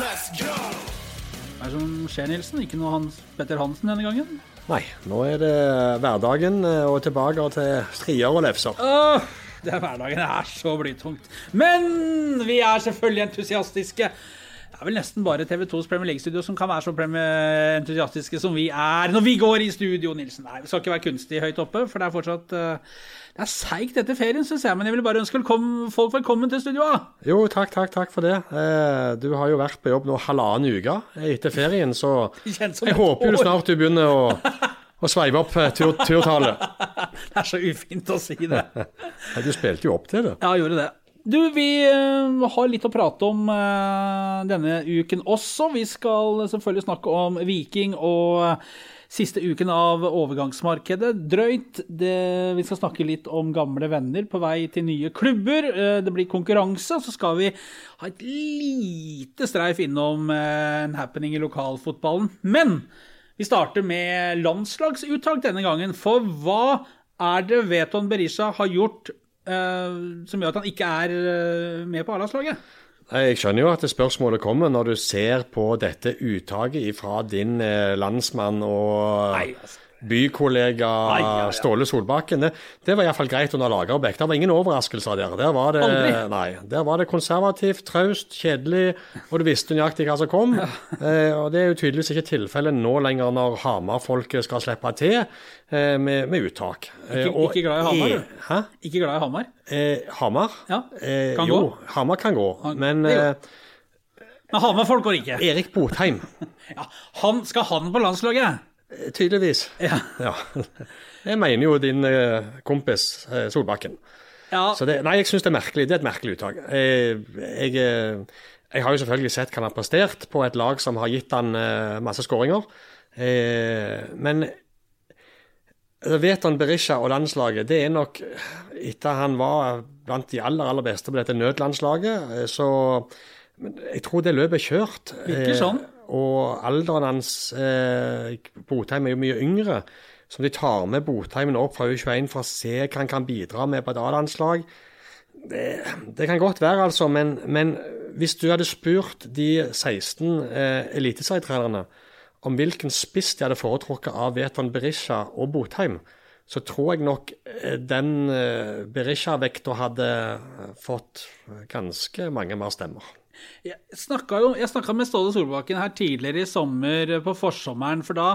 Hva er det som skjer, Nilsen? Ikke noe Hans Petter Hansen denne gangen? Nei, nå er det hverdagen eh, og tilbake til strier og lefser. Åh, det er hverdagen er så blytungt. Men vi er selvfølgelig entusiastiske. Er vel nesten bare TV2s Premier League-studio som kan være så entusiastiske som vi er når vi går i studio, Nilsen. Nei, vi skal ikke være kunstig høyt oppe, for det er fortsatt eh, Det er seigt etter ferien, syns jeg, men jeg vil bare ønske velkommen, folk velkommen til studioet. Jo, takk, takk, takk for det. Eh, Du har jo vært på jobb nå halvannen uke etter ferien, så jeg håper jo snart du begynner å, og sveive opp eh, tur, turtallet. Det er så ufint å si det. Du spilte jo opp til det. Ja, gjorde det. Du, vi eh, har litt å prate om eh, denne uken også. Vi skal selvfølgelig snakke om Viking og eh, siste uken av overgangsmarkedet. Drøyt. Det, vi skal snakke litt om gamle venner på vei til nye klubber. Det blir konkurranse. Så skal vi ha et lite streif innom en happening i lokalfotballen. Men vi starter med landslagsuttak denne gangen. For hva er det Veton Berisha har gjort som gjør at han ikke er eh, med på A-landslaget? Jeg skjønner jo at spørsmålet kommer når du ser på dette uttaket fra din eh, landsmann og Nei, altså. Bykollega Ai, ja, ja. Ståle Solbakken. Det, det var iallfall greit under Lagerbäck. Det var ingen overraskelser der. Der var det, nei, der var det konservativt, traust, kjedelig, og du visste nøyaktig hva som kom. Eh, og Det er jo tydeligvis ikke tilfellet nå lenger når Hamar-folket skal slippe til eh, med, med uttak. Eh, Ikke- ikke glad i Hamar, e- du? Hæ? Ikke glad i Hamar? Eh, Hamar? Ja, Eh, kan jo, gå. Hamar kan gå. Men eh. Men Hamar-folk går ikke. Erik Botheim Ja, han, skal han på landslaget? Eh, Tydeligvis. Ja. Ja. Jeg mener jo din eh, kompis eh, Solbakken. ja. Så det, nei, jeg syns det er merkelig. Det er et merkelig uttak. Jeg, jeg, jeg har jo selvfølgelig sett hva han har prestert på et lag som har gitt han masse skåringer. Men Veton Berisha og landslaget, det er nok Etter han var blant de aller aller beste på dette nødlandslaget, så jeg tror det løpet er kjørt. Virker sånn. Og alderen hans eh, Botheim er jo mye yngre. Så de tar med Botheimen opp fra U21 for å se hva han kan bidra med på et A-landslag det, det kan godt være, altså, men, men hvis du hadde spurt de 16 eh, eliteserietrenerne om hvilken spiss de hadde foretrukket av Veton Berisha og Botheim, så tror jeg nok eh, den eh, Berisha-vekta hadde fått ganske mange mer stemmer. Jeg snakka med Ståle Solbakken her tidligere i sommer eh, på forsommeren, for da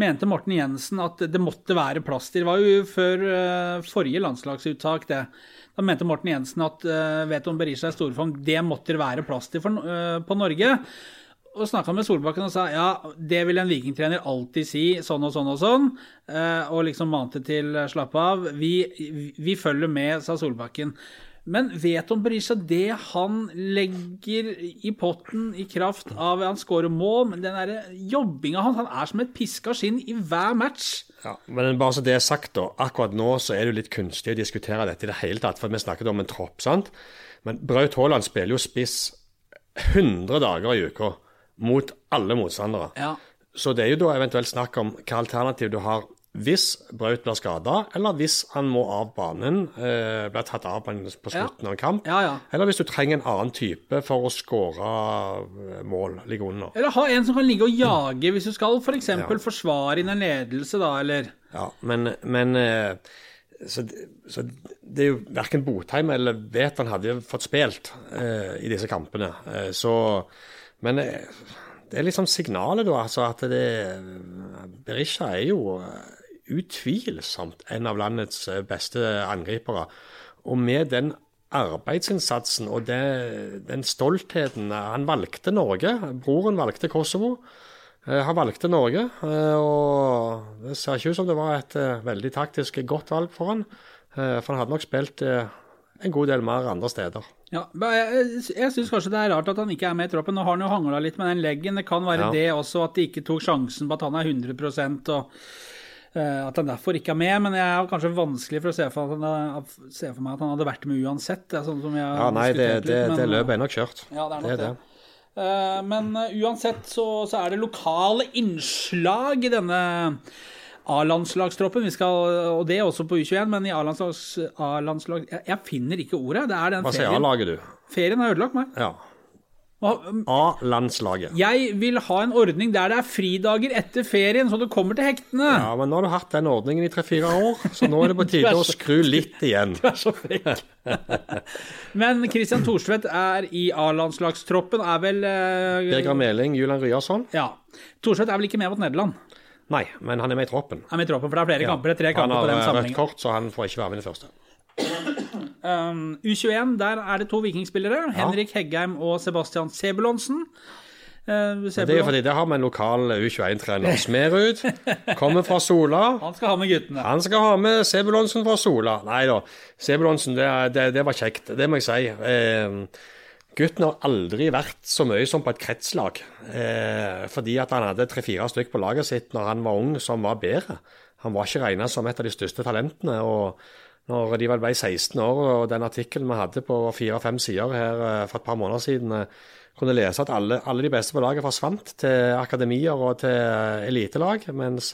mente Morten Jensen at det måtte være plass til Det var jo før eh, forrige landslagsuttak, det. Da mente Morten Jensen at uh, Veton Berisha er storfang, det måtte det være plass til for, eh, på Norge. Og snakka med Solbakken og sa ja, det vil en vikingtrener alltid si, sånn og sånn og sånn. eh, og liksom mante til eh, slapp av. Vi, vi følger med, sa Solbakken. Men vet om Berisha det han legger i potten i kraft av Han skårer mål, men den der jobbinga hans Han er som et piska skinn i hver match. Ja, men bare så det er sagt, da. Akkurat nå så er det jo litt kunstig å diskutere dette i det hele tatt, for vi snakket om en tropp, sant. Men Braut Haaland spiller jo spiss 100 dager i uka mot alle motstandere. Ja. Så det er jo da eventuelt snakk om hva alternativ du har hvis Braut blir skada, eller hvis han må av banen, eh, blir tatt av banen på slutten av en kamp. Ja, ja. Eller hvis du trenger en annen type for å skåre eh, mål, ligge under. Eller ha en som kan ligge og jage hvis du skal f.eks. For forsvare inn en ledelse, da, eller Ja, men, men eh, så, så det er jo verken Botheim eller Veton hadde fått spilt eh, i disse kampene. Eh, så Men eh, det er liksom signalet, da. Altså at det Berisha er jo eh, utvilsomt en av landets eh, beste angripere. Og med den arbeidsinnsatsen og det, den stoltheten Han valgte Norge. Broren valgte Kosovo. Eh, Han valgte Norge, eh, og det ser ikke ut som det var et eh, veldig taktisk godt valg for han. Eh, For han hadde nok spilt eh, en god del mer andre steder. Ja, Jeg, jeg syns kanskje det er rart at han ikke er med i troppen. Nå har han jo hangla litt med den leggen. Det kan være Ja. det også, at de ikke tok sjansen på at han er 100 og eh, at han derfor ikke er med. Men jeg er kanskje vanskelig for å se for, at han, se for meg at han hadde vært med uansett. Det er sånn som jeg har Ja, nei, det, det, litt, det løpet er nok kjørt. Ja, det er nok Det det. er det. Eh, men eh, uansett så, så er det lokale innslag i denne A-landslagstroppen. Vi skal, og det er også på U21, men i. A-landslag, jeg, jeg finner ikke ordet. Det er den Hva sier. A-laget, du? Ferien har ødelagt meg. Ja. Og, um, A-landslaget. Jeg vil ha en ordning der det er fridager etter ferien, så du kommer til hektene. Ja, men nå har du hatt den ordningen i tre-fire år, så nå er det på tide å skru litt igjen. Du er så frekk. Men Christian Thorstvedt er i A-landslagstroppen, er vel uh, Birger Meling, Julian Ryasson. Ja. Thorstvedt er vel ikke med mot Nederland? Nei, men han er med i troppen. Han Er med i troppen, for det er flere kamper. Det er tre kamper på den sammenhengen. Han har rødt kort, så han får ikke være med i det første. Um, U21, der er det to vikingspillere. Henrik Heggheim og Sebastian Sebulonsen. Uh, Det er jo fordi det har vi en lokal U21-trener. Smerud kommer fra Sola. han skal ha med guttene. Han skal ha med Sebulonsen fra Sola. Nei da, Sebulonsen, det, det, det var kjekt. Det må jeg si. Eh, gutten har aldri vært så mye som på et kretslag. Eh, fordi at han hadde tre-fire stykk på laget sitt når han var ung, som var bedre. Han var ikke regna som et av de største talentene. og når de vel ble 16 år, og den artikkelen vi hadde på fire-fem sider her eh, for et par måneder siden, eh, kunne lese at alle, alle de beste på laget forsvant til akademier og til eh, elitelag, mens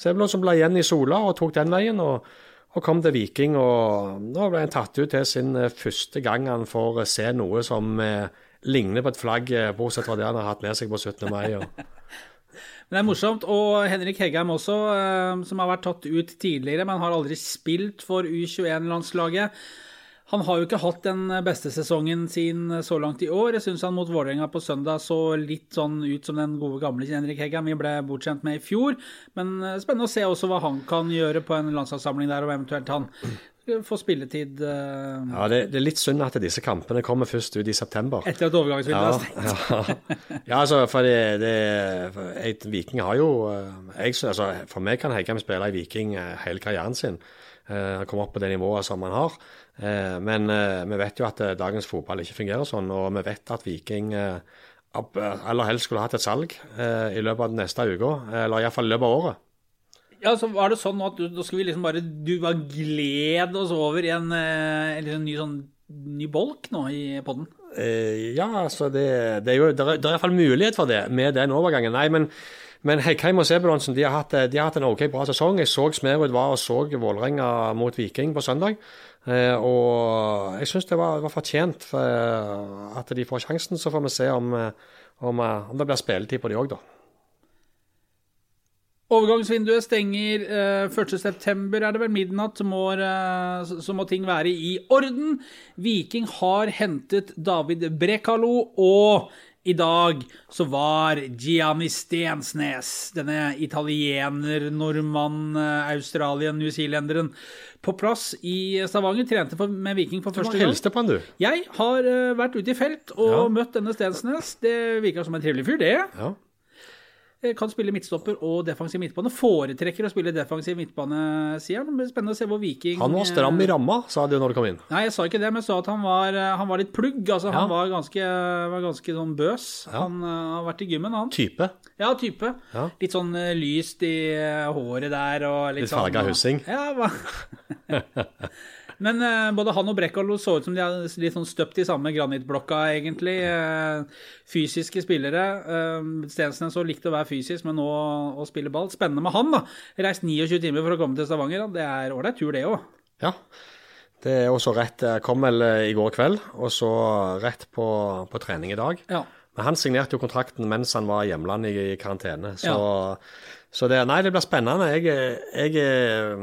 Sebulon som ble igjen i Sola og tok den veien. og og kom til Viking, og nå ble han tatt ut til sin første gang han får se noe som ligner på et flagg, bortsett fra det han har hatt med seg på 17. mai. Og, Men det er morsomt. Og Henrik Heggheim også, eh, som har vært tatt ut tidligere, men har aldri spilt for U21-landslaget. Han har jo ikke hatt den beste sesongen sin så langt i år. Jeg syns han mot Vålerenga på søndag så litt sånn ut som den gode gamle Henrik Heggheim vi ble bortskjemt med i fjor. Men eh, spennende å se også hva han kan gjøre på en landslagssamling der, og eventuelt han får spilletid eh, ja, det, det er litt synd at disse kampene kommer først ut i september. etter at overgangsvinduet Ja, er stengt. ja. ja, altså, for det, det for jeg, Viking har jo eh, jeg, altså, For meg kan Heggheim spille i Viking eh, hele karrieren sin. Eh, Komme opp på det nivået som han har. Men vi vet jo at dagens fotball ikke fungerer sånn, og vi vet at Viking aller helst skulle hatt et salg i løpet av den neste uka, eller iallfall i løpet av året. Ja, så var det sånn at da skulle vi liksom bare Du bare gled oss over i en, en, en liksom ny sånn ny bolk nå i podden. Eh, ja, altså det, det er jo det er, det er iallfall mulighet for det med den overgangen. Nei, men, men Heikheim og Sebulonsen de har, hatt, eh, de har hatt en OK bra sesong. Jeg så Smerud var og så Vålerenga mot Viking på søndag. Eh, og jeg syns det var, var fortjent for, eh, at de får sjansen. Så får vi se om, eh, om, eh, om det blir spilletid på de òg, da. Overgangsvinduet stenger eh, 1.9, er det vel midnatt, så må, eh, så- må ting være i orden. Viking har hentet David Brekalo, og i dag så var Gianni Stensnes, denne italiener, nordmann, eh, australien, newzealenderen, på plass i Stavanger. Trente for, med Viking for Du første må gang. hilse på han, du. Jeg har eh, vært ute i felt og Ja. møtt denne Stensnes. Det virker som en trivelig fyr, det. Ja. Jeg kan spille midtstopper og defensiv midtbane. Foretrekker å spille defensiv midtbane, sier han. Det blir spennende å se hvor Viking Han var stram i ramma, sa du når du kom inn. Nei, jeg sa ikke det, men jeg sa at han var, han var litt plugg. Altså, Ja. Han var ganske, var ganske sånn bøs. Ja. Han eh, har vært i gymmen, han. Type. Ja, type. Ja. Litt sånn eh, lyst i eh, håret der. Og litt, Litt farga sånn, hussing. Ja? Men uh, både han og Brekkalo så ut som de er litt sånn støpt i samme granittblokka, egentlig. Uh, fysiske spillere. Uh, Stensnes så likte å være fysisk, men nå å spille ball. Spennende med han, da. Reist 29 timer for å komme til Stavanger. Da. Det er ålreit tur, det òg. Ja. Det er også rett jeg Kom vel eh, i går kveld, og så rett på, på trening i dag. Ja. Men han signerte jo kontrakten mens han var hjemlandet i, i karantene. Så, så det, nei, det blir spennende. Jeg, jeg,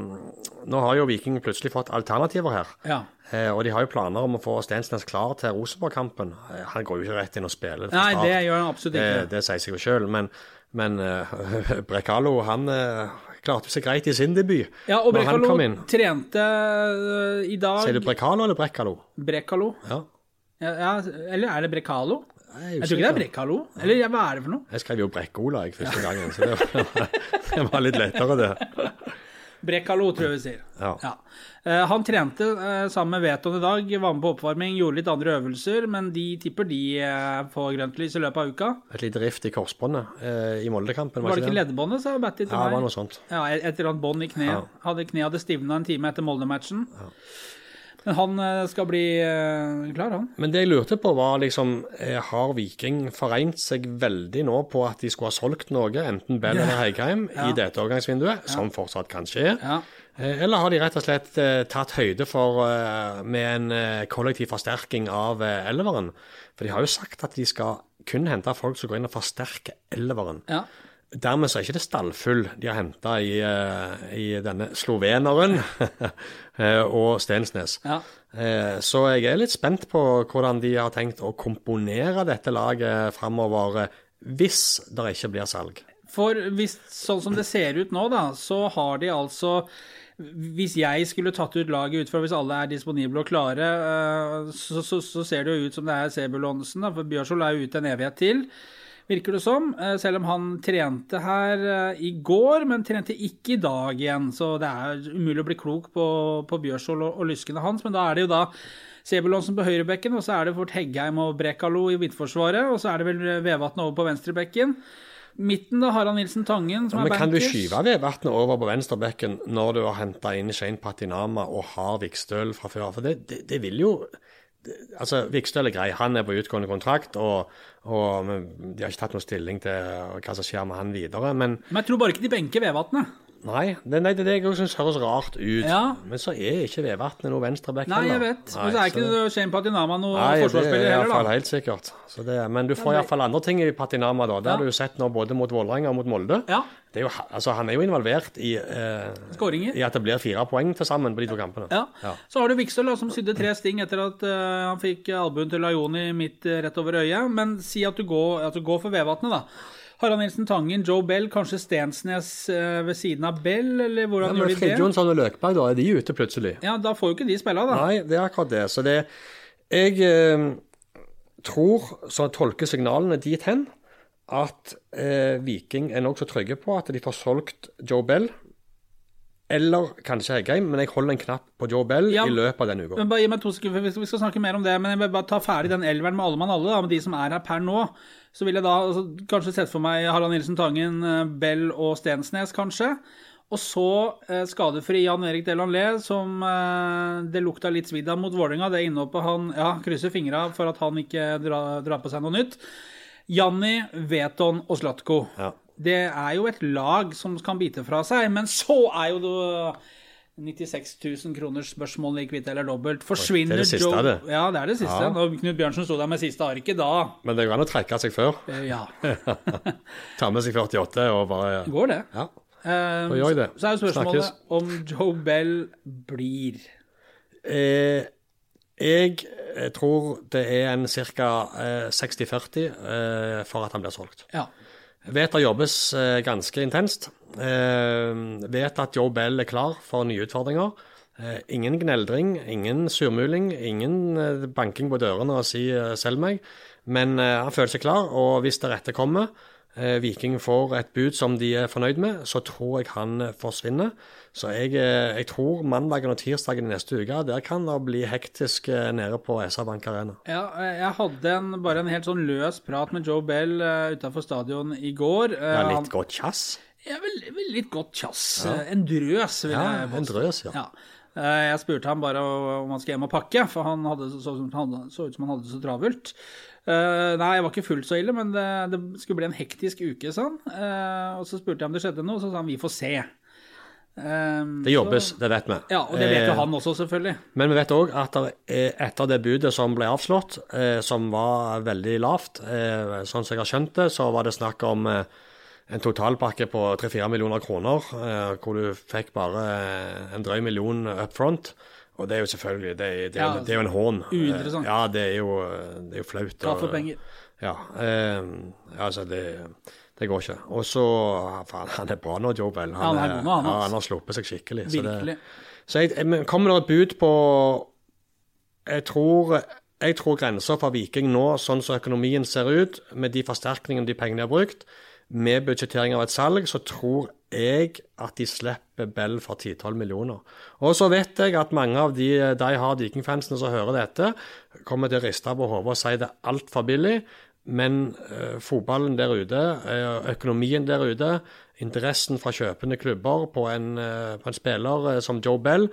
nå har jo Viking plutselig fått alternativer her. ja. Eh, og de har jo planer om å få Stensnes klar til Rosenborg-kampen. Eh, han går jo ikke rett inn og spiller Nei, start. det gjør han absolutt ikke. det sier seg jo sjøl. Men, men uh, Brekalo han uh, klarte seg greit i sin debut. Ja, og inn. trente uh, i dag Sier du Brekalo eller Brekkalo? Brekalo. Ja. Ja, eller er det Brekkalo? Jeg, Jeg tror ikke det er Brekkalo. Eller hva er det for noe? Jeg skrev jo Brekkola første gangen, så det var, det var litt lettere, det. Brekkalo, tror jeg vi sier. Ja. Eh, han trente eh, sammen med Veton i dag, var med på oppvarming, gjorde litt andre øvelser, men de tipper de eh, får grønt lys i løpet av uka. Et lite rift i korsbåndet eh, i Moldekampen, Var det ikke det? leddbåndet, sa Batty til Ja, det var noe sånt. Ja, et eller annet bånd i kneet. Ja. Hadde Kneet hadde stivna en time etter Molde-matchen. Men han eh, skal bli eh, klar, han. Men det jeg lurte på var liksom, eh, har Viking foregnet seg veldig nå på at de skulle ha solgt noe, enten Bell eller Heikheim, i dette overgangsvinduet, som fortsatt kan skje? Ja. Eller har de rett og slett tatt høyde for med en kollektiv forsterking av elveren? For de har jo sagt at de skal kun hente folk som går inn og forsterker elveren. Ja. Dermed så er ikke det stallfull de har henta i, eh, i denne sloveneren eh, og Stensnes. Ja. Eh, Så jeg er litt spent på hvordan de har tenkt å komponere dette laget framover hvis det ikke blir salg. For hvis, sånn som det ser ut nå, da, så har de altså Hvis jeg skulle tatt ut laget ut fra hvis alle er disponible og klare, så, så, så ser det jo ut som det er Sebulonsen, for Bjørsvold er jo ute en evighet til. Virker det som. eh, Selv om han trente her eh, i går, men trente ikke i dag igjen. Så det er umulig å bli klok på, på Bjørsvold og, og lyskene hans. Men da er det jo da Sebulonsen på høyrebekken, og så er det fort Heggheim og Brekalo i midtforsvaret. Og så er det vel Vevatn over på venstrebekken. Midten, da, Harald Nilsen Tangen, som Ja, men er kan du skyve Vevatnet over på venstrebekken når du har henta inn Shane Patinama og har Vikstøl fra før? For det, det, det vil jo Altså, Vikstøl er grei, han er på utgående kontrakt, og, og de har ikke tatt noe stilling til hva som skjer med han videre. Men Men jeg tror bare ikke de benker Vevatnet. Nei, det, nei, det er det jeg syns høres rart ut. Ja. Men så er ikke Vevatnet noe venstreback Nei, jeg vet. Men så er ikke så- Shane Patinama noen Nei, det er forsvarsspiller heller, iallfall da. helt sikkert. Så det, men du får iallfall andre ting i Patinama, da. Det Ja. har du jo sett nå både mot Vålerenga og mot Molde. Ja. Det er jo, altså, han er jo involvert i, eh, i at det blir fire poeng til sammen på de to kampene. Ja. Ja. Så har du Vikstøl, som sydde tre sting etter at uh, han fikk albuen til Lajoni midt uh, rett over øyet. Men si at du går, at du går for Vevatnet, da. Harald Nilsen Tangen, Joe Bell, kanskje Stensnes eh, ved siden av Bell, eller Ja, hvordan men gjør de det? Fridtjonsson og Løkberg, da er de ute plutselig? Ja, da får jo ikke de spille, da. Nei, det er akkurat det. Så det Jeg eh, tror, så jeg tolker signalene dit hen, at eh, Viking er nokså trygge på at de får solgt Joe Bell. Eller kanskje Heggheim, men jeg holder en knapp på Joe Bell Ja. i løpet av denne uka. Men bare Gi meg to sekunder, vi skal, vi skal snakke mer om det. Men jeg vil bare ta ferdig den elveren med alle mann alle, da, med de som er her per nå. Så vil jeg da altså, kanskje sette for meg Harald Nilsen Tangen, eh, Bell og Stensnes, kanskje. Og så eh, skadefri Jan Erik Delanlé, som eh, det lukta litt svidd av mot Vålerenga. Det innhoppet han Ja, krysser fingra for at han ikke drar, drar på seg noe nytt. Janni, Veton og Slatko. Ja. Det er jo et lag som kan bite fra seg, men så er jo det 96 000 kroners spørsmål i kvitt eller dobbelt. Forsvinner det er det siste, det. Ja, det er det siste. Ja. Når Knut Bjørnsen sto der med siste arket, da Men det går an å trekke seg før. eh, Ja, Ta med seg 48 og bare går det. Ja. Um, så, det. Så er jo spørsmålet Snakkes. om Joe Bell blir. Eh, jeg eh, tror det er en ca. Eh, 60-40 eh, for at han blir solgt. Ja. Vet det jobbes eh, ganske intenst. Eh, vet at Joe Bell er klar for nye utfordringer. Eh, ingen gneldring, ingen surmuling, ingen banking på dørene og si selv meg'. Men han føler seg klar, og hvis det rette kommer, Viking får et bud som de er fornøyd med, så tror jeg han eh, forsvinner. Så jeg, eh, jeg tror mandagen og tirsdagen i neste uke, der kan det bli hektisk eh, nede på SR Bank Arena. Ja, eh, jeg hadde en, bare en helt sånn løs prat med Joe Bell utafor stadion i går. Eh, Ja, han- litt godt kjass. Ja, vel, vel litt godt tjass. Ja. En drøs, vil Ja, jeg en drøs, ja. ja. Eh, Jeg spurte ham bare om han skulle hjem og pakke, for han hadde, så, så, ut som han hadde det så travelt. Eh, nei, jeg var ikke fullt så ille, men det, det skulle bli en hektisk uke, sa han. Eh, og så spurte jeg om det skjedde noe, så sa han vi får se. Um, Det jobbes, Så, det vet vi. ja, og det vet jo han også, selvfølgelig. Men vi vet òg at er etter det budet som ble avslått, som var veldig lavt, sånn som jeg har skjønt det, så var det snakk om eh, en totalpakke på 3-4 millioner kroner, eh, hvor du fikk bare eh, en drøy million up front. Og det er jo selvfølgelig Det er, det Ja, det er jo en hån. uinteressant. Ja, det er jo, det er jo flaut. Ta for penger. Ja, eh, altså det, det går ikke. Og så Faen, han er bra nå, Joe Bell. Ja, han er han, ja, han har sluppet seg skikkelig. så det- Virkelig. så jeg, kommer det et bud på Jeg tror, jeg tror grensa for Viking nå, sånn som økonomien ser ut, med de forsterkningene de pengene de har brukt, med budsjettering av et salg, så tror jeg at de slipper Bell for 10-12 millioner. Og så vet jeg at mange av de de har Viking-fansene som hører dette, kommer til å riste på hodet og si det er altfor billig. Men eh, fotballen der ute, eh, økonomien der ute, interessen fra kjøpende klubber på en, eh, på en spiller eh, som Joe Bell,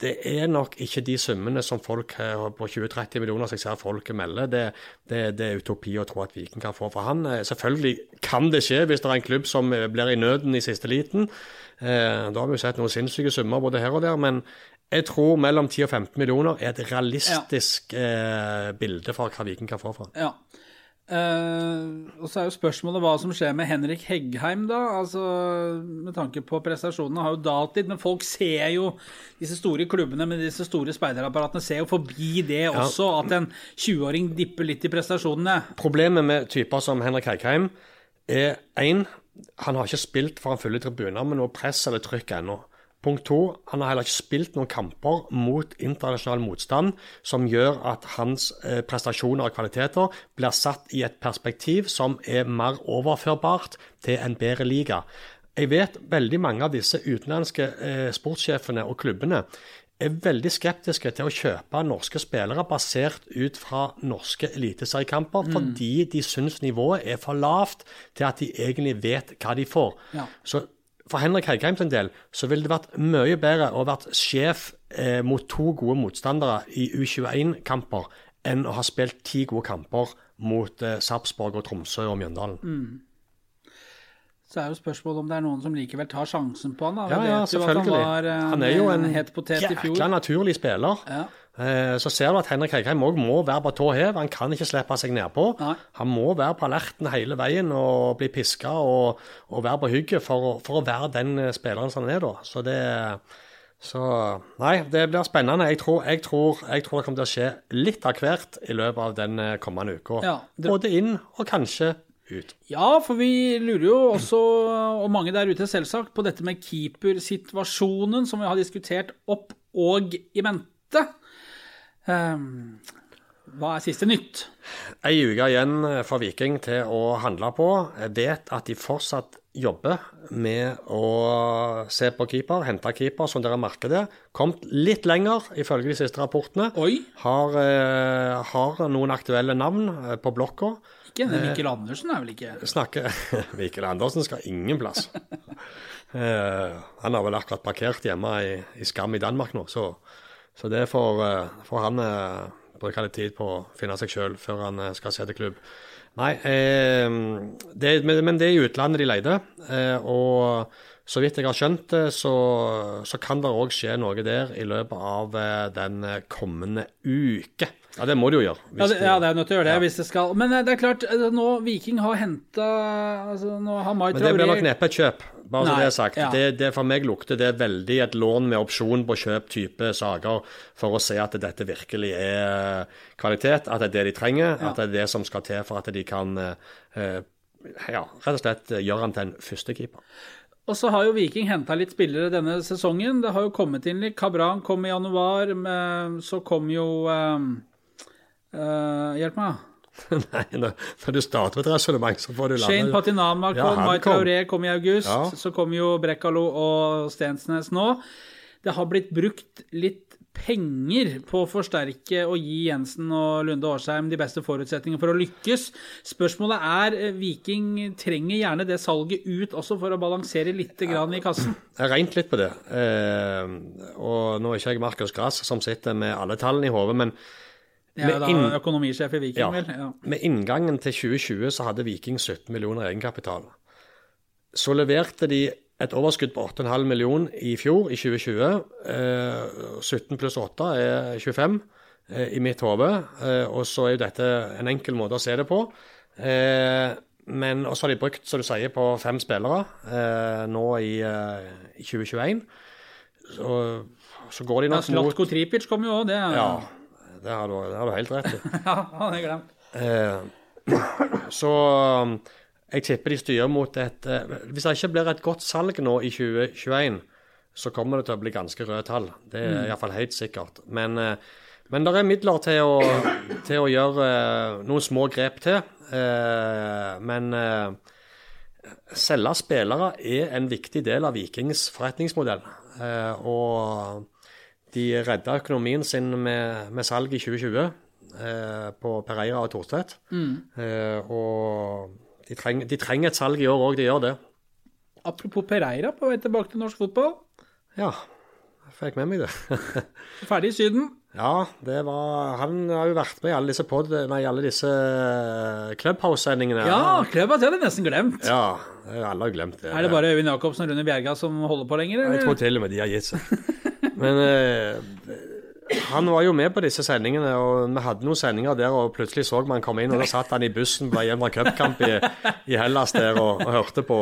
det er nok ikke de summene som folk på 20-30 millioner som jeg ser folk melder. Det, det, det, er utopi å tro at Viking kan få. For han, eh, selvfølgelig kan det skje hvis det er en klubb som eh, blir i nøden i siste liten. Eh, da har vi jo sett noen sinnssyke summer både her og der. Men jeg tror mellom 10 og 15 millioner er et realistisk ja. eh, bilde for hva Viking kan få fra. Ja. Uh, og så er jo spørsmålet hva som skjer med Henrik Heggheim, da. Altså, med tanke på prestasjonene har jo dalt litt, men folk ser jo disse store klubbene med disse store speiderapparatene ser jo forbi det ja. også, at en 20-åring dipper litt i prestasjonene. Problemet med typer som Henrik Heggheim er én, han har ikke spilt foran fulle tribuner med noe press eller trykk ennå. Punkt to, han har heller ikke spilt noen kamper mot internasjonal motstand som gjør at hans eh, prestasjoner og kvaliteter blir satt i et perspektiv som er mer overførbart til en bedre liga. Jeg vet veldig mange av disse utenlandske eh, sportssjefene og klubbene er veldig skeptiske til å kjøpe norske spillere basert ut fra norske eliteseriekamper, mm. fordi de syns nivået er for lavt til at de egentlig vet hva de får. Ja. Så for Henrik Heikheim sin del så ville det vært mye bedre å vært sjef eh, mot to gode motstandere i U21-kamper enn å ha spilt ti gode kamper mot eh, Sarpsborg og Tromsø og Mjøndalen. Mm. Så er jo spørsmålet om det er noen som likevel tar sjansen på han. Da. Ja, ja, selvfølgelig. Han, var, han, er jo en jækla naturlig spiller. Ja. Eh, så ser du at Henrik Heikheim òg må være på tå hev. Han kan ikke slippe seg nedpå. Han må være på alerten hele veien og bli piska og, og, være på hugget for, for, å være den eh, spilleren som han er, da. Så det så Nei, det blir spennende. Jeg tror, jeg, tror, jeg tror, det kommer til å skje litt av hvert i løpet av den eh, kommende uka. Ja, det... Både inn og kanskje ut. Ja, for vi lurer jo også, og mange der ute selvsagt, på dette med keepersituasjonen som vi har diskutert opp og i mente. Um, hva er siste nytt? Ei uke igjen for Viking til å handle på. Jeg vet at de fortsatt jobber med å se på keeper, hente keeper, som dere merker det. Kommet litt lenger, ifølge de siste rapportene. Oi. Har, eh, har noen aktuelle navn eh, på blokka. Ikke Mikkel Andersen er vel ikke Snakker Mikkel Andersen skal ingen plass. eh, han har vel akkurat parkert hjemme i, i Skam i Danmark nå, så så det får, eh, får han eh, bruke litt tid på å finne seg sjøl før han eh, skal se til klubb. Nei, eh, det, men det er i utlandet de leide. Eh, og så vidt jeg har skjønt det, så, så, kan det òg skje noe der i løpet av den kommende uke. Ja, det må de jo gjøre. Ja det, ja, det, er nødt til å gjøre det ja. hvis det skal. Men det er klart, nå Viking har henta altså, Nå har Mai Men det blir nok neppe et kjøp. Bare så det er sagt. Ja. Det, det, for meg lukter det veldig et lån med opsjon på kjøp-type saker, for å se at dette virkelig er kvalitet, at det er det de trenger, ja. at det er det som skal til for at de kan eh, ja, rett og slett gjøre han til en førstekeeper. Og så har jo Viking henta litt spillere denne sesongen. Det har jo kommet inn litt. Kabran kom i januar. Så kom jo eh, eh, Hjelp meg. Nei, når, når, du starter et resonnement, så får du landet Shane Patinama kom, ja, Mai Traoré kom i august. Ja. Så kom jo Brekkalo og Stensnes nå. Det har blitt brukt litt penger på å forsterke og gi Jensen og Lunde Årsheim de beste forutsetningene for å lykkes. Spørsmålet er eh, Viking trenger gjerne det salget ut også for å balansere litt grann i kassen. Jeg har regnet litt på det. Eh, og nå er ikke jeg Markus Grass som sitter med alle tallene i hodet, men ja, da økonomisjef i Viking, ja. vel? Ja. Med inngangen til 2020 så hadde Viking 17 millioner egenkapital. Så leverte de et overskudd på 8,5 millioner i fjor, i 2020. Eh, 17 pluss 8 er 25 eh, i mitt hode. Eh, og så er jo dette en enkel måte å se det på. Eh, men også har de brukt, som du sier, på fem spillere eh, nå i, eh, 2021. Så, så, går de nok mot Slatko Tripic kom jo òg, det. Er... Ja, det har du, det har du helt rett i. ja, han er glemt. Eh, så um, jeg tipper de styrer mot et eh, Hvis det ikke blir et godt salg nå i 2021, så kommer det til å bli ganske røde tall. Det er mm. iallfall helt sikkert. Men, eh, men det er midler til å, til å gjøre noen små grep til. Men selge spillere er en viktig del av Vikings forretningsmodell. og de redda økonomien sin med, med salg i 2020 eh, på Pereira og Thorstvedt. Mm. Eh, og de, treng, de, trenger et salg i år òg, de gjør det. Apropos Pereira, på vei tilbake til norsk fotball. Ja. jeg fikk med meg det. Ferdig i Syden. ja, det var Han har jo vært med i alle disse, pod, nei, alle disse eh, Clubhouse-sendingene. Ja, Clubhouse hadde jeg nesten glemt. Ja, alle har glemt det. Er det bare Øyvind Jacobsen og Rune Bjerga som holder på lenger? Jeg tror til og med de har gitt seg. Men eh, han var jo med på disse sendingene, og vi hadde noen sendinger der, og plutselig så man komme inn, og da satt han i bussen på en cupkamp i, i Hellas der og, og hørte på.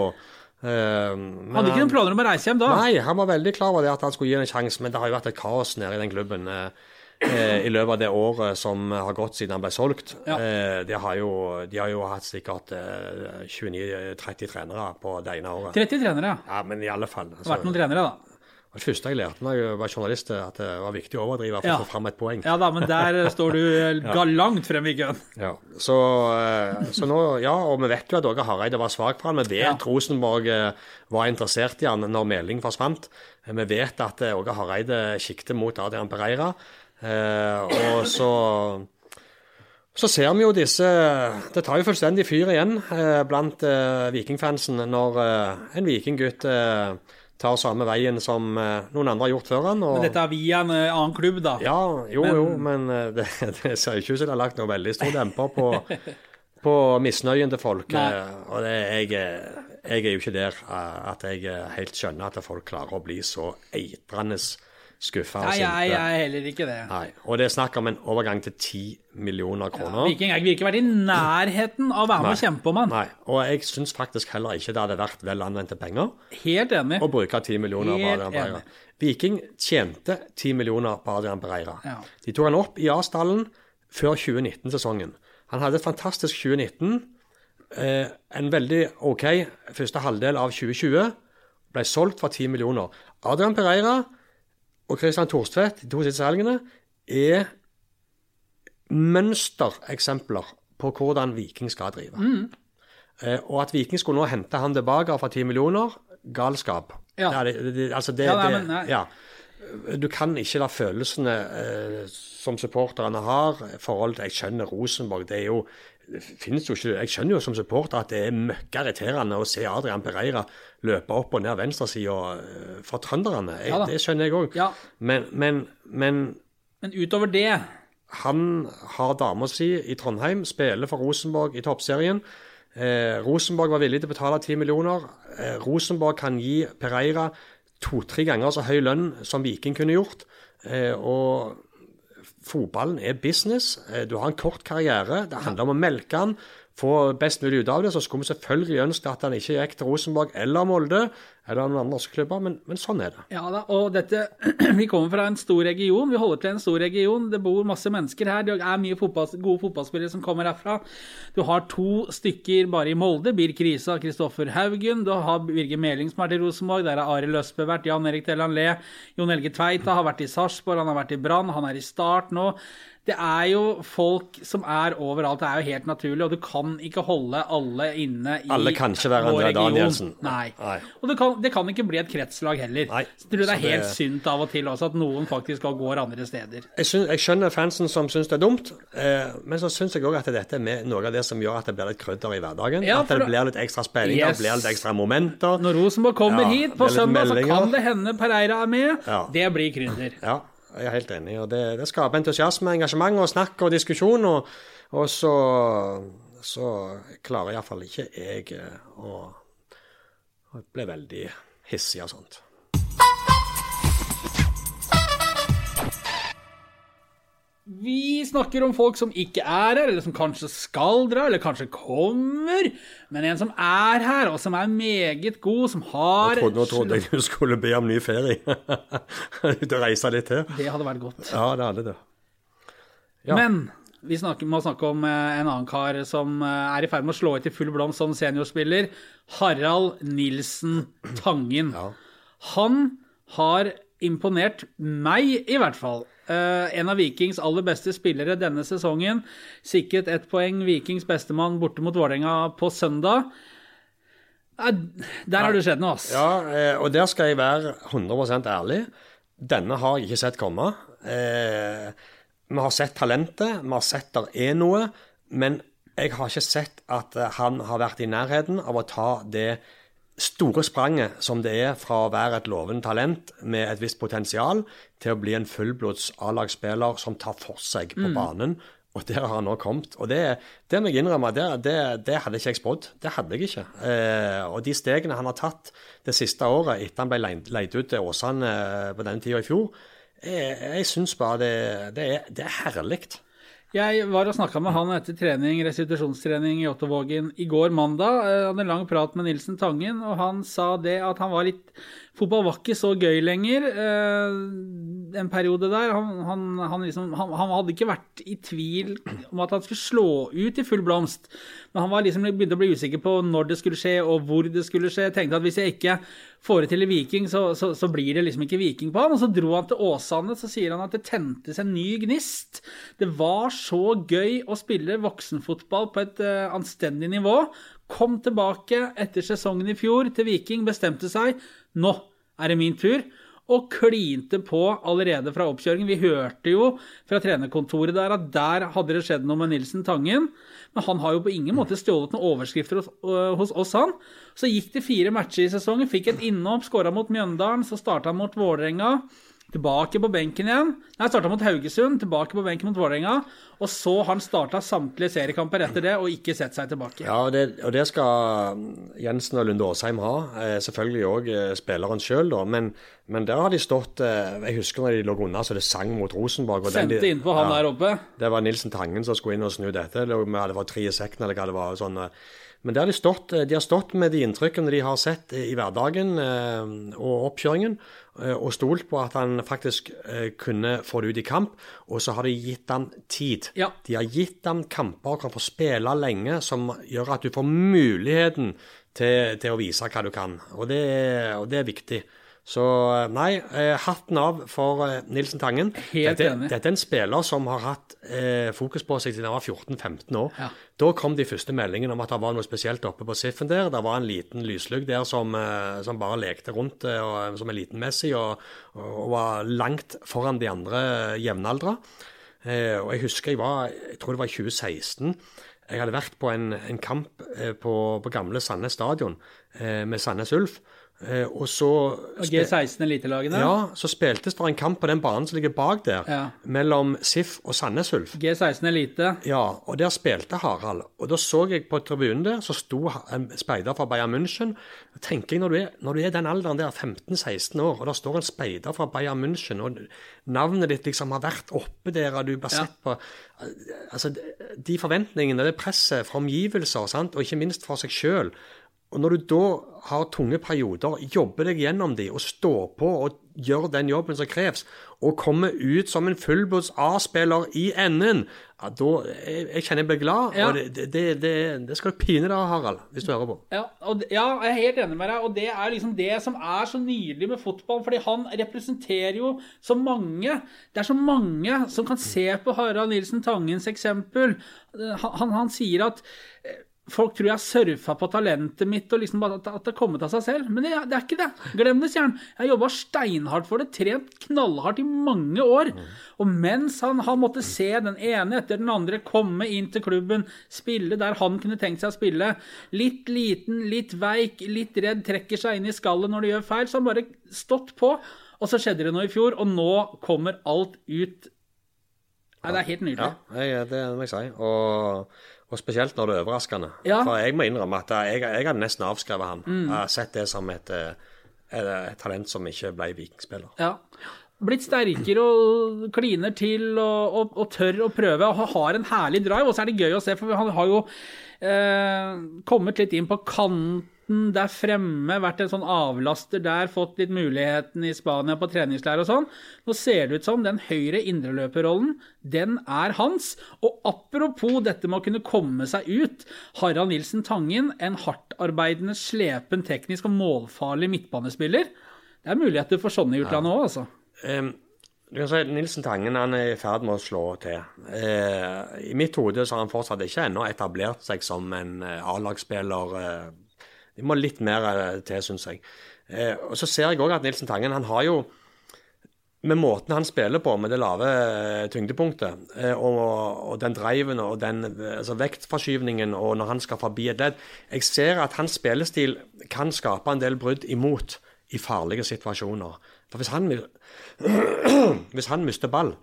Eh, Hadde ikke noen planer om å reise hjem da? Nei, han var veldig klar over det at han skulle gi en sjanse, men det har jo vært et kaos nede i den klubben eh, eh, i løpet av det året som har gått siden han ble solgt. Ja. Eh, de, har jo, de har jo hatt sikkert eh, 29-30 trenere på det ene året. 30 trenere, ja. Ja, men i alle fall. Det har vært noen trenere, da. Det første jeg lærte når jeg var journalist, at det var viktig å overdrive for Ja. å få fram et poeng. Ja da, men der står du ga langt frem i køen. Ja. Så, eh, så nå, ja, og vi vet jo at Åge Hareide var svak for han. Vi vet Ja. Rosenborg eh, var interessert i han når Meling forsvant. Eh, Vi vet at eh, Åge Hareide siktet mot Adrian Pereira. Eh, og så så ser vi jo disse Det tar jo fullstendig fyr igjen eh, blant eh, vikingfansen når eh, en vikinggutt eh, tar samme veien som eh, noen andre har gjort før han. Og, Men dette er via en eh, annen klubb, da. ja, jo, Men- jo, men eh, det, det ser ikke ut som det har lagt noe veldig stor demper på, på misnøyen til folk. Nei. Og det, jeg, jeg er jo ikke der at jeg helt skjønner at folk klarer å bli så eitrende skuffa Nei, jeg, jeg er heller ikke det. Nei. Og det er snakk om en overgang til 10 millioner kroner. Ja, Viking har ikke vært i nærheten av å være med og kjempe om han. Nei, og jeg syns faktisk heller ikke det hadde vært vel anvendte penger Helt enig. å bruke 10 millioner på Adrian Pereira. Viking tjente 10 millioner på Adrian Pereira. Ja. De tok han opp i A-stallen før 2019-sesongen. Han hadde et fantastisk 2019. Eh, en veldig OK første halvdel av 2020. Ble solgt for 10 millioner. Adrian Pereira og Kristian Thorstvedt, de to siste helgene, er mønstereksempler på hvordan Viking skal drive. Mm. Eh, og at Viking skulle nå hente han tilbake for 10 millioner, galskap. Ja. Er det, det, altså det, Ja, nei, men nei. ja. Du kan ikke la følelsene eh, som supporterne har forhold til Jeg skjønner Rosenborg, det er jo det finnes jo ikke, Jeg skjønner jo som supporter at det er møkka irriterende å se Adrian Pereira løpe opp og ned venstresida uh, for trønderne. Jeg, Ja det skjønner jeg òg. Ja. Men, men, men Men utover det han har dama si i Trondheim, spiller for Rosenborg i toppserien. Eh, Rosenborg var villig til å betale 10 millioner. Eh, Rosenborg kan gi Pereira to-tre ganger så høy lønn som Viking kunne gjort. Eh, og fotballen er business. Eh, du har en kort karriere. Det handler om å melke han, få best mulig ut av det. Så skulle vi selvfølgelig ønske at han ikke gikk til Rosenborg eller Molde eller noen andre klubber, men, men sånn er det. Ja da, og dette Vi kommer fra en stor region. Vi holder til en stor region. Det bor masse mennesker her. Det er mye fotball, gode fotballspillere som kommer herfra. Du har to stykker bare i Molde. Birk Risa og Kristoffer Haugen. Du har Birger Meling som er til Rosenborg. Der har Arild Østbø vært. Jan Erik Tellan Le. Jon Elge Tveita har vært i Sarpsborg. Han har vært i Brann. Han er i Start nå. Det er jo folk som er overalt. Det er jo helt naturlig, og du kan ikke holde alle inne i Alle kan ikke være André. Danielsen. Nei. Nei. Og det kan, det kan ikke bli et kretslag heller. Nei. Så jeg tror det er helt det- synd av og til også at noen faktisk går andre steder. jeg, synes, jeg skjønner fansen som syns det er dumt, eh, men så syns jeg òg at dette er med noe av det som gjør at det blir litt krydder i hverdagen. Ja, at det blir litt ekstra spenning, Yes. blir litt ekstra momenter. Når Rosenborg kommer Ja, hit på søndag, så kan det hende Pereira er med. Ja. Det blir krydder. Ja, jeg er helt enig. og Det, det skaper entusiasme, engasjement og snakk og diskusjon. Og, og så, så klarer iallfall ikke jeg eh, å, å bli veldig hissig av sånt. Vi snakker om folk som ikke er her, eller som kanskje skal dra, eller kanskje kommer. Men en som er her, og som er meget god, som har Jeg trodde, nå trodde jeg du skulle be om ny ferie. Ut og reise litt til. Det hadde vært godt. Ja, det hadde det. Ja. Men vi snakker, må snakke om eh, en annen kar som eh, er i ferd med å slå ut i full blomst som seniorspiller. Harald Nilsen Tangen. Ja. Han har imponert meg, i hvert fall. Uh, en av Vikings aller beste spillere denne sesongen. Sikret ett poeng. Vikings bestemann borte mot Vålerenga på søndag. Eh, der har det skjedd noe, ass. Ja, eh, og der skal jeg være 100% ærlig. Denne har jeg ikke sett komme. Eh, vi har sett talentet, vi har sett der er noe, men jeg har ikke sett at han har vært i nærheten av å ta det store spranget som det er fra å være et lovende talent med et visst potensial, til å bli en fullblods A-lagsspiller som tar for seg på banen. Og der har han nå kommet. Og det, det må jeg innrømme, det, det, det hadde ikke jeg spådd. Det hadde jeg ikke. Eh, og de stegene han har tatt det siste året etter han ble leid, ut til Åsane eh, på den tida i fjor, jeg, jeg syns bare det, det, er, det er herlig. Jeg var og snakka med han etter trening, restitusjonstrening i Ottervågen i går mandag. Jeg hadde en lang prat med Nilsen Tangen, og han sa det at han var litt Fotball var ikke så gøy lenger eh, en periode der. Han, han, han, liksom, han, hadde ikke vært i tvil om at han skulle slå ut i full blomst. Men han liksom begynte å bli usikker på når det skulle skje, og hvor det skulle skje. Jeg tenkte at hvis jeg ikke får det til i Viking, så, så, så, blir det liksom ikke Viking på han. Og så dro han til Åsane, så sier han at det tentes en ny gnist. Det var så gøy å spille voksenfotball på et uh, anstendig nivå. Kom tilbake etter sesongen i fjor til Viking, bestemte seg nå er det min tur. Og klinte på allerede fra oppkjøringen. Vi hørte jo fra trenerkontoret der at der hadde det skjedd noe med Nilsen Tangen. Men han har jo på ingen måte stjålet noen overskrifter hos, øh, oss, han. Så gikk det fire matcher i sesongen. Fikk et innhopp, skåra mot Mjøndalen. Så starta han mot Vålerenga. Tilbake på benken igjen. Nei, starta mot Haugesund, tilbake på benken mot Vålerenga. Og så har han starta samtlige seriekamper etter det og ikke sett seg tilbake. Ja, og det, og det skal Jensen og Lunde Åsheim ha. Eh, selvfølgelig òg eh, spilleren sjøl, da. Men, men, der har de stått eh, Jeg husker når de lå unna så det sang mot Rosenborg. Sendte de, innpå han ja, der oppe. Det var Nilsen Tangen som skulle inn og snu dette. Hadde fått tre i sekken, eller hva det var. sånn men de stått, de har stått med de inntrykkene de har sett i hverdagen og oppkjøringen, og stolt på at han faktisk kunne få det ut i kamp. Og så har de gitt ham tid. Ja. De har gitt ham kamper og kan få spille lenge, som gjør at du får muligheten til, til å vise hva du kan. Og det, og det er viktig. Så nei, eh, hatten av for eh, Nilsen Tangen. Helt dette, enig. dette er en spiller som har hatt eh, fokus på seg siden han var 14-15 år. Ja. Da kom de første meldingene om at det var noe spesielt oppe på Siffen der. Det var en liten lyslugg der som, eh, som, bare lekte rundt eh, og, som er litenmessig og, og, var langt foran de andre jevnaldra. Eh, og jeg husker jeg var Jeg tror det var i 2016. Jeg hadde vært på en, en kamp eh, på, på, gamle Sandnes stadion eh, med Sandnes Ulf. Eh, og så G16 elitelagene? Ja, så spiltes det en kamp på den banen som ligger bak der, ja. mellom SIF og Sandnes Ulf. G16 elite. Ja, og der spilte Harald. Og da så jeg på tribunen der, så sto en speider fra Bayern München. tenker jeg, når du er, når du er den alderen der, 15-16 år, og der står en speider fra Bayern München, og navnet ditt liksom har vært oppe der, og du bare sett på Altså, de forventningene, det presset fra omgivelser, sant? og ikke minst fra seg sjøl. Og når du da har tunge perioder, jobber deg gjennom de og står på og gjør den jobben som kreves, og kommer ut som en fullblods A-spiller i enden, ja, da jeg, jeg kjenner jeg blir glad. Ja. Og det, det, det, det skal du pine deg, av, Harald, hvis du hører på. Ja, og, ja, jeg er helt enig med deg. Og det er liksom det som er så nydelig med fotball. Fordi han representerer jo så mange. Det er så mange som kan se på Harald Nilsen Tangens eksempel. Han, han, han sier at Folk tror jeg har surfa på talentet mitt og liksom bare at det har kommet av seg selv. Men det, det er ikke det. Glem det, sier han. Jeg har jobba steinhardt for det, trent knallhardt i mange år. Og mens han, han, måtte se den ene etter den andre komme inn til klubben, spille der han kunne tenkt seg å spille, litt liten, litt veik, litt redd, trekker seg inn i skallet når det gjør feil, så han bare stått på. Og så skjedde det noe i fjor, og nå kommer alt ut. Nei, det er helt nydelig. Ja, det må jeg si. Og og spesielt når det er overraskende. Ja. For jeg må innrømme at jeg, jeg hadde nesten avskrevet han. Mm. Jeg har sett det som et, et, et talent som ikke ble vikingspiller. Ja. Blitt sterkere og kliner til og, og, og, tør å prøve. Og har en herlig drive. Og så er det gøy å se, for han har jo eh, kommet litt inn på kanten der fremme, vært en sånn avlaster der, fått litt muligheten i Spania på treningsleir og sånn. Nå ser det ut som den høyre indreløperrollen, den er hans. Og apropos dette med å kunne komme seg ut. Harald Nilsen Tangen, en hardtarbeidende, slepen, teknisk og målfarlig midtbanespiller. Det er muligheter for sånne i utlandet òg, altså. Um, du kan si Nilsen Tangen han er i ferd med å slå til. Eh, I mitt hode har han fortsatt ikke ennå etablert seg som en A-lagsspiller. Eh, det må litt mer til, syns jeg. Eh, og Så ser jeg òg at Nilsen Tangen han har jo med måten han spiller på, med det lave eh, tyngdepunktet, eh, og, og den driven og den eh, altså vektforskyvningen, og når han skal forbi et ledd Jeg ser at hans spillestil kan skape en del brudd imot i farlige situasjoner. For hvis han, hvis han mister ball,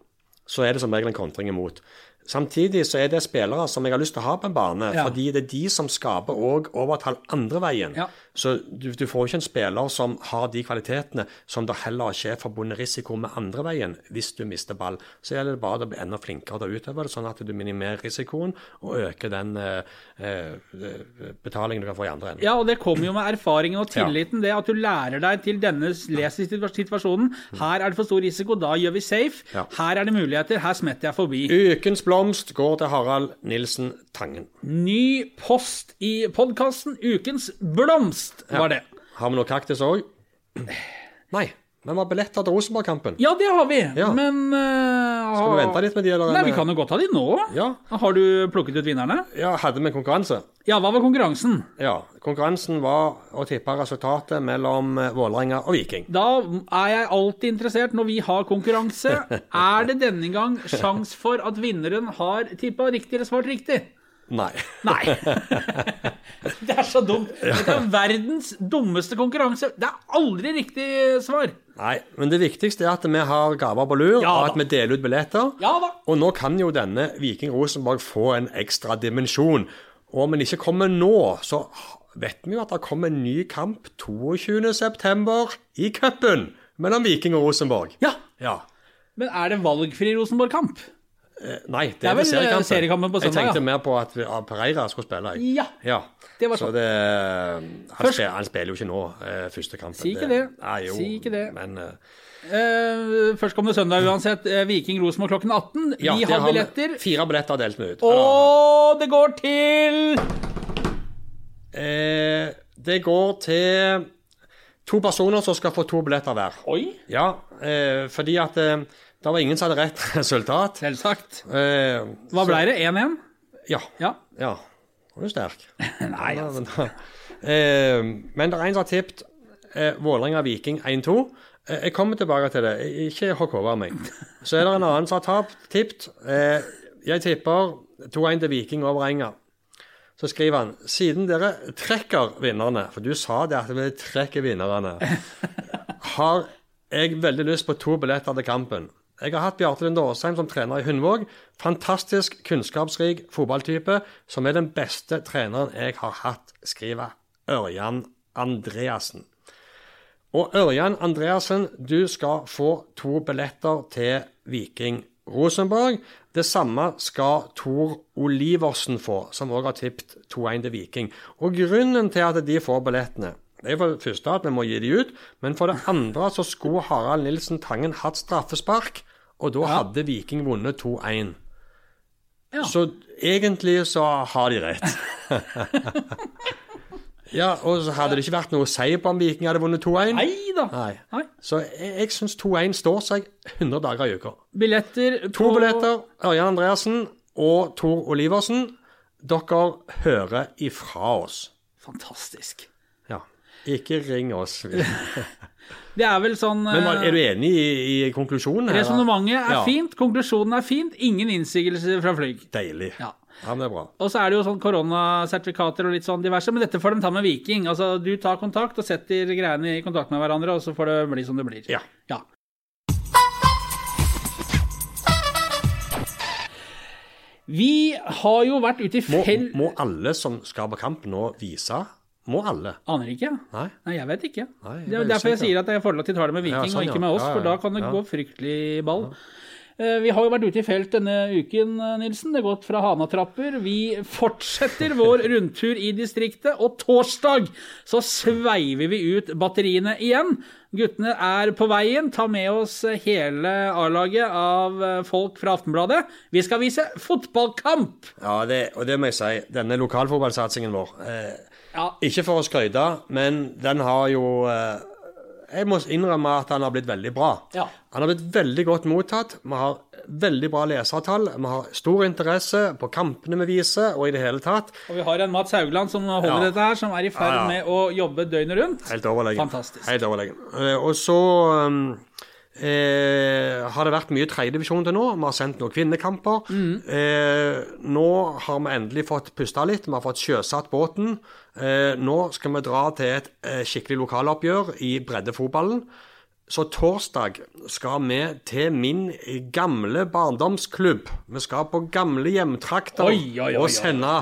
så er det som regel en kontring imot. Samtidig så er det spillere som jeg har lyst til å ha på en bane, Ja. fordi det er de som skaper òg overtall andre veien. Ja. Så du, du får ikke en spiller som har de kvalitetene som det heller ikke er forbundet risiko med andre veien hvis du mister ball. Så gjelder det bare å bli enda flinkere til å utøve det, sånn at du minimerer risikoen og øker den eh, eh, betalingen du kan få i andre enden. Ja, og det kommer jo med erfaringen og tilliten, det at du lærer deg til denne lesesituasjonen. Her er det for stor risiko, da gjør vi safe. Ja. Her er det muligheter, her smetter jeg forbi. Ukens blomst går til Harald Nilsen Tangen. Ny post i podkasten Ukens blomst, var det. Har vi noe kaktus òg? Nei. Men vi har billetter til Rosenborg-kampen. Ja, det har vi, Ja. men uh, Skal vi vente litt med de, eller? Nei, vi kan jo godt ta de nå. Ja. Har du plukket ut vinnerne? ja, hadde vi konkurranse? Ja, hva var konkurransen? Ja. Konkurransen var å tippe resultatet mellom eh, Vålerenga og Viking. Da er jeg alltid interessert når vi har konkurranse. Er det denne gang sjans for at vinneren har tippa riktig eller svart riktig? Nei. Nei. Det er så dumt. Det er verdens dummeste konkurranse. Det er aldri riktig svar. Nei, men det viktigste er at vi har gaver på lur, Ja og at vi deler ut billetter. Ja da. Og nå kan jo denne Viking Rosenborg få en ekstra dimensjon. Og om den ikke kommer nå, så vet vi jo at det kommer en ny kamp 22.9. i cupen mellom Viking og Rosenborg. Ja. Ja. Men er det valgfri Rosenborg-kamp? Eh, Nei, det, Det er vel, seriekampen. eh, seriekampen på søndag, Jeg tenkte ja. mer på at vi, Pereira skulle spille. Jeg. Ja. Ja. Det var så det han, spiller, han spiller jo ikke nå, eh, første kampen. Si ikke det. Nei, jo, Si ikke det. Men uh, Eh, Førstkommende søndag uansett. Eh, Viking Rosenborg klokken 18. ja, vi det har billetter. Fire billetter delt vi ut. Og det går til uh, det går til to personer som skal få to billetter hver. Oi, Ja, uh, fordi at eh, det var ingen som hadde rett resultat. selvsagt. Eh, Hva ble det? 1-1? Ja. Ja. ja. Hun er sterk. Nei, altså. men, da- eh, men det er en som har tippet eh, Vålerenga-Viking 1-2. Eh, jeg kommer tilbake til det. Ikke hokk over meg. Så er det en annen som har tapt, tippet. Eh, jeg tipper 2-1 til Viking over Enga. Så skriver han siden dere trekker vinnerne, for du sa det at vi trekker vinnerne, har jeg veldig lyst på to billetter til kampen. Jeg har hatt Bjarte Lund Aasheim som trener i Hundvåg. Fantastisk kunnskapsrik fotballtype, som er den beste treneren jeg har hatt, skriver Ørjan Andreassen. Og Ørjan Andreassen, du skal få to billetter til Viking Rosenborg. Det samme skal Tor Oliversen få, som òg har tippet 2-1 til Viking. Og grunnen til at de får billettene det er for det første at vi må gi de ut, men for det andre så skulle Harald Nilsen Tangen hatt straffespark, og da hadde Viking vunnet 2-1. Ja. Så egentlig så har de rett. ja, og så hadde det ikke vært noe å si på om Viking hadde vunnet 2-1. Nei. Nei. Så jeg, jeg syns 2-1 står seg 100 dager i uka. Billetter på To billetter, Ørjan Andreassen og Tor Oliversen. Dere hører ifra oss. Fantastisk. Ja. Ikke ring oss. Det er vel sånn Men var- er du enig i, i konklusjonen? her. Resonnementet er Ja. fint, konklusjonen er fint, ingen innsigelser fra Flyg. Deilig. Ja. Ja, det er bra. Og så er det jo sånn koronasertifikater og litt sånn diverse, men dette får de ta med Viking. Altså, du tar kontakt og setter greiene i kontakt med hverandre, og så får det bli som det blir. Ja. Ja. Vi har jo vært ute i Må, fell... må alle som skal på kamp nå vise? Må alle? Aner ikke. Nei? Nei, jeg vet ikke. Nei, jeg det er er derfor jeg sier at jeg foreløpig tar det med Viking Ja, sånn, og ikke med oss, Ja, ja, for da kan det ja. gå fryktelig ball. Eh, Vi har jo vært ute i felt denne uken, eh, Nilsen. Det har gått fra Hanatrapper. Vi fortsetter vår rundtur i distriktet, og torsdag så sveiver vi ut batteriene igjen. Guttene er på veien. Ta med oss hele A-laget av eh, folk fra Aftenbladet. Vi skal vise fotballkamp! Ja, det, og det må jeg si. Denne lokalfotballsatsingen vår eh, Ja, Ikke for å skryte, men den har jo eh, Jeg må innrømme at han har blitt veldig bra. Ja. Han har blitt veldig godt mottatt. Vi har veldig bra lesertall. Vi har stor interesse på kampene vi viser, og i det hele tatt. Og vi har en Mats Haugland som holder Ja. dette her, som er i ferd Ja, med å jobbe døgnet rundt. Helt overlegen. Fantastisk. Helt overlegen. Eh, og så Eh, har det vært mye tredjedivisjon til nå. Vi har sendt noen kvinnekamper. Eh, nå har vi endelig fått pusta litt. Vi har fått sjøsatt båten. Eh, nå skal vi dra til et eh, skikkelig lokaloppgjør i breddefotballen. Så torsdag skal vi til min gamle barndomsklubb. Vi skal på gamle hjemtrakter Oi, oi, oi, og sende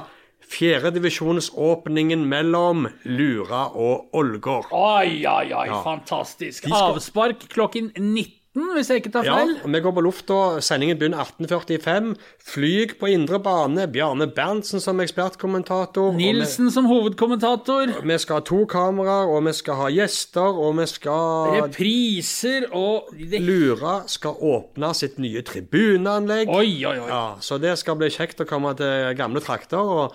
fjerdedivisjonsåpningen mellom Lura og Ålgård. Oi, oi, oi, fantastisk. Skal- Avspark klokken 19, hvis jeg ikke tar feil. Ja, vi går på lufta. Sendingen begynner 18.45. Flyg på indre bane. Bjarne Berntsen som ekspertkommentator. Nilsen vi- som hovedkommentator. Vi skal ha to kameraer, og vi skal ha gjester, og vi skal Repriser og. Lura skal åpne sitt nye tribuneanlegg. Oi, oi, oi. Ja, så det skal bli kjekt å komme til gamle trakter. og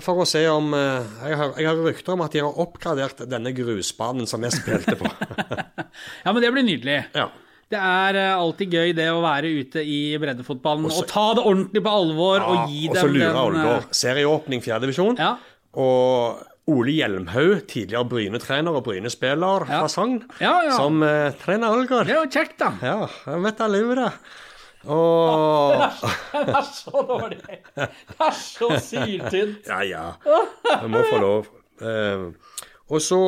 for å se om eh, Jeg har, jeg har rykter om at de har oppgradert denne grusbanen som jeg spilte på. Ja, men det blir nydelig. ja. Det er eh, alltid gøy det å være ute i breddefotballen Også- og ta det ordentlig på alvor og gi og så dem Lura den eh, Ålgård. Serieåpning fjerdedivisjon. Ja. Og Ole Hjelmhaug, tidligere Bryne-trener og Bryne-spiller Ja. fra Sogn, Ja, ja. som uh, trener Ålgård. Det er jo kjekt, da. Ja, jeg vet alle jo det. Og Det er så dårlig. Det er så syltynt. Ja, ja. Jeg må få lov. Eh, og så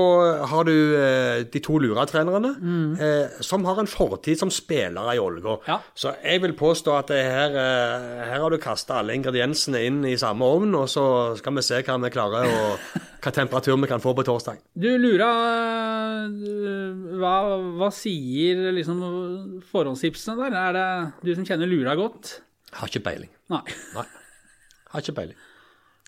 har du eh, de to Lura-trenerne, eh, som har en fortid som spillere i Ålgård. Ja. Så jeg vil påstå at det her, eh, her har du kasta alle ingrediensene inn i samme ovn, og så skal vi se hva vi klarer, og hva temperatur vi kan få på torsdag. Du Lura, øh, hva, hva sier liksom forhåndstipsene der? Er det du som kjenner Lura godt? Har ikke peiling. Nei. Nei. Har ikke peiling.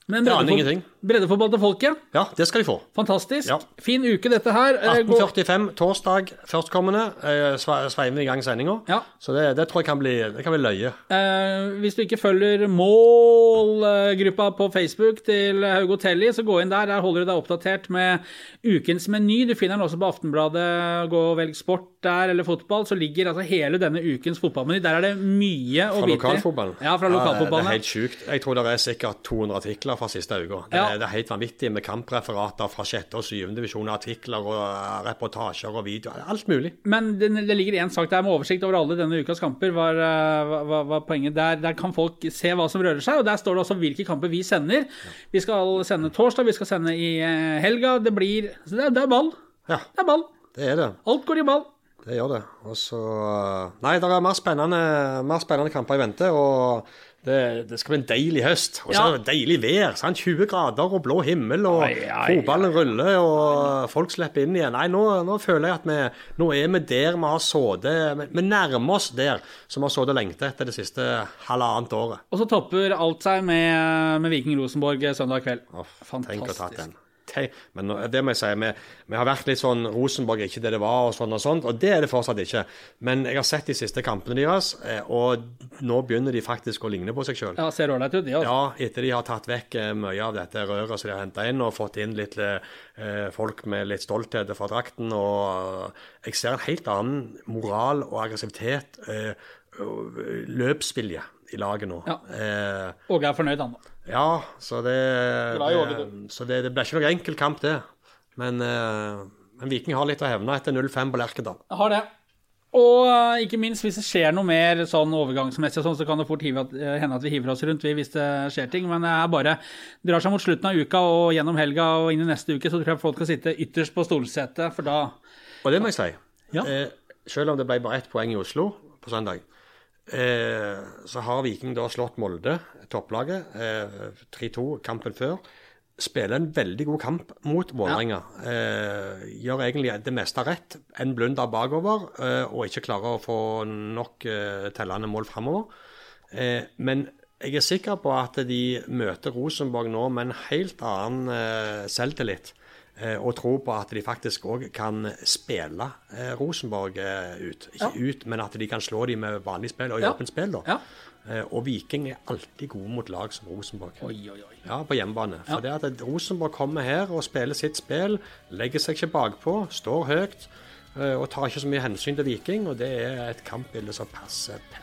Men til folket, Ja, det skal de få. fantastisk. Ja. Fin uke dette her. Eh, 18.45 torsdag førstkommende eh, sveiver vi i gang sendinga. Ja. Så det, det tror jeg kan bli, det kan bli løye. Eh, hvis du ikke følger målgruppa på Facebook til Haugo Telli, så gå inn der. Der holder du deg oppdatert med ukens meny. Du finner den også på Aftenbladet. Gå og velg sport der, eller fotball. Så ligger altså hele denne ukens fotballmeny. Der er det mye å Fra vite. lokalfotballen? Ja, fra det er helt sjukt. Jeg tror det er sikkert 200 artikler fra siste uka. Det, Ja. det er helt vanvittig med kampreferater fra sjette og syvende divisjon, artikler og eh, reportasjer og videoer. Alt mulig. Men det, det ligger én sak der med oversikt over alle denne ukas kamper. Var, eh, var, var, poenget. Der, der kan folk se hva som rører seg, og der står det også hvilke kamper vi sender. Vi skal sende torsdag, vi skal sende i eh, helga. Det blir så det, det er ball. Ja, Det er ball. det er det. Alt går i ball. Det gjør det. Og så Nei, det er mer spennende, mer spennende kamper i vente. og det, det skal bli en deilig høst. Og så Ja. er det deilig vær. sant? 20 grader og blå himmel, og fotballen ruller, og folk slipper inn igjen. Nei, nå, nå føler jeg at vi nå er vi der vi har sittet Vi nærmer oss der som vi har sittet og lengtet etter det siste halvannet året. Og så topper alt seg med, med Viking Rosenborg søndag kveld. Fantastisk. Tenk å ta den. Te- Men det må jeg si, vi, vi har vært litt sånn Rosenborg er ikke det det var, og sånn og sånt, og det er det fortsatt ikke. Men jeg har sett de siste kampene deres, eh, og nå begynner de faktisk å ligne på seg sjøl. Ja, ser ålreit ut, de, òg. Ja, etter de har tatt vekk eh, mye av dette røret som de har henta inn, og fått inn litt eh, folk med litt stolthet fra drakten. Og jeg ser en helt annen moral og aggressivitet, løpsvilje, i laget nå. Ja. Eh, Åge er fornøyd, han. ja, så det, det, så det, det ble ikke noen enkel kamp, det. Men, eh, men Viking har litt å hevne etter 0-5 på Lerkendal. Har det. Og eh, ikke minst hvis det skjer noe mer sånn overgangsmessig, sånn, så kan det fort hive, at- eh, hende at vi hiver oss rundt vi, hvis det skjer ting. Men det er bare drar seg mot slutten av uka og gjennom helga og inn i neste uke, så tror jeg folk skal sitte ytterst på stolsetet, for da Og det må jeg si. Ja. Eh, selv om det ble bare ett poeng i Oslo på søndag, eh, så har Viking da slått Molde, topplaget, eh, 3-2 kampen før. Spiller en veldig god kamp mot Vålerenga. Eh, gjør egentlig det meste rett. En blunder bakover, eh, og ikke klarer å få nok eh, tellende mål framover. Eh, men jeg er sikker på at de møter Rosenborg nå med en helt annen selvtillit. Eh, og tro på at de faktisk òg kan spille eh, Rosenborg eh, ut. Ikke ut, men at de kan slå dem med vanlig spill og Ja. åpent spill. da. Ja. Eh, og Viking er alltid gode mot lag som Rosenborg. Oi, oi, oi. Ja, på hjemmebane. For det at Rosenborg kommer her og spiller sitt spill, legger seg ikke bakpå, står høyt eh, og tar ikke så mye hensyn til Viking. Og det er et kampbilde som passer perfekt.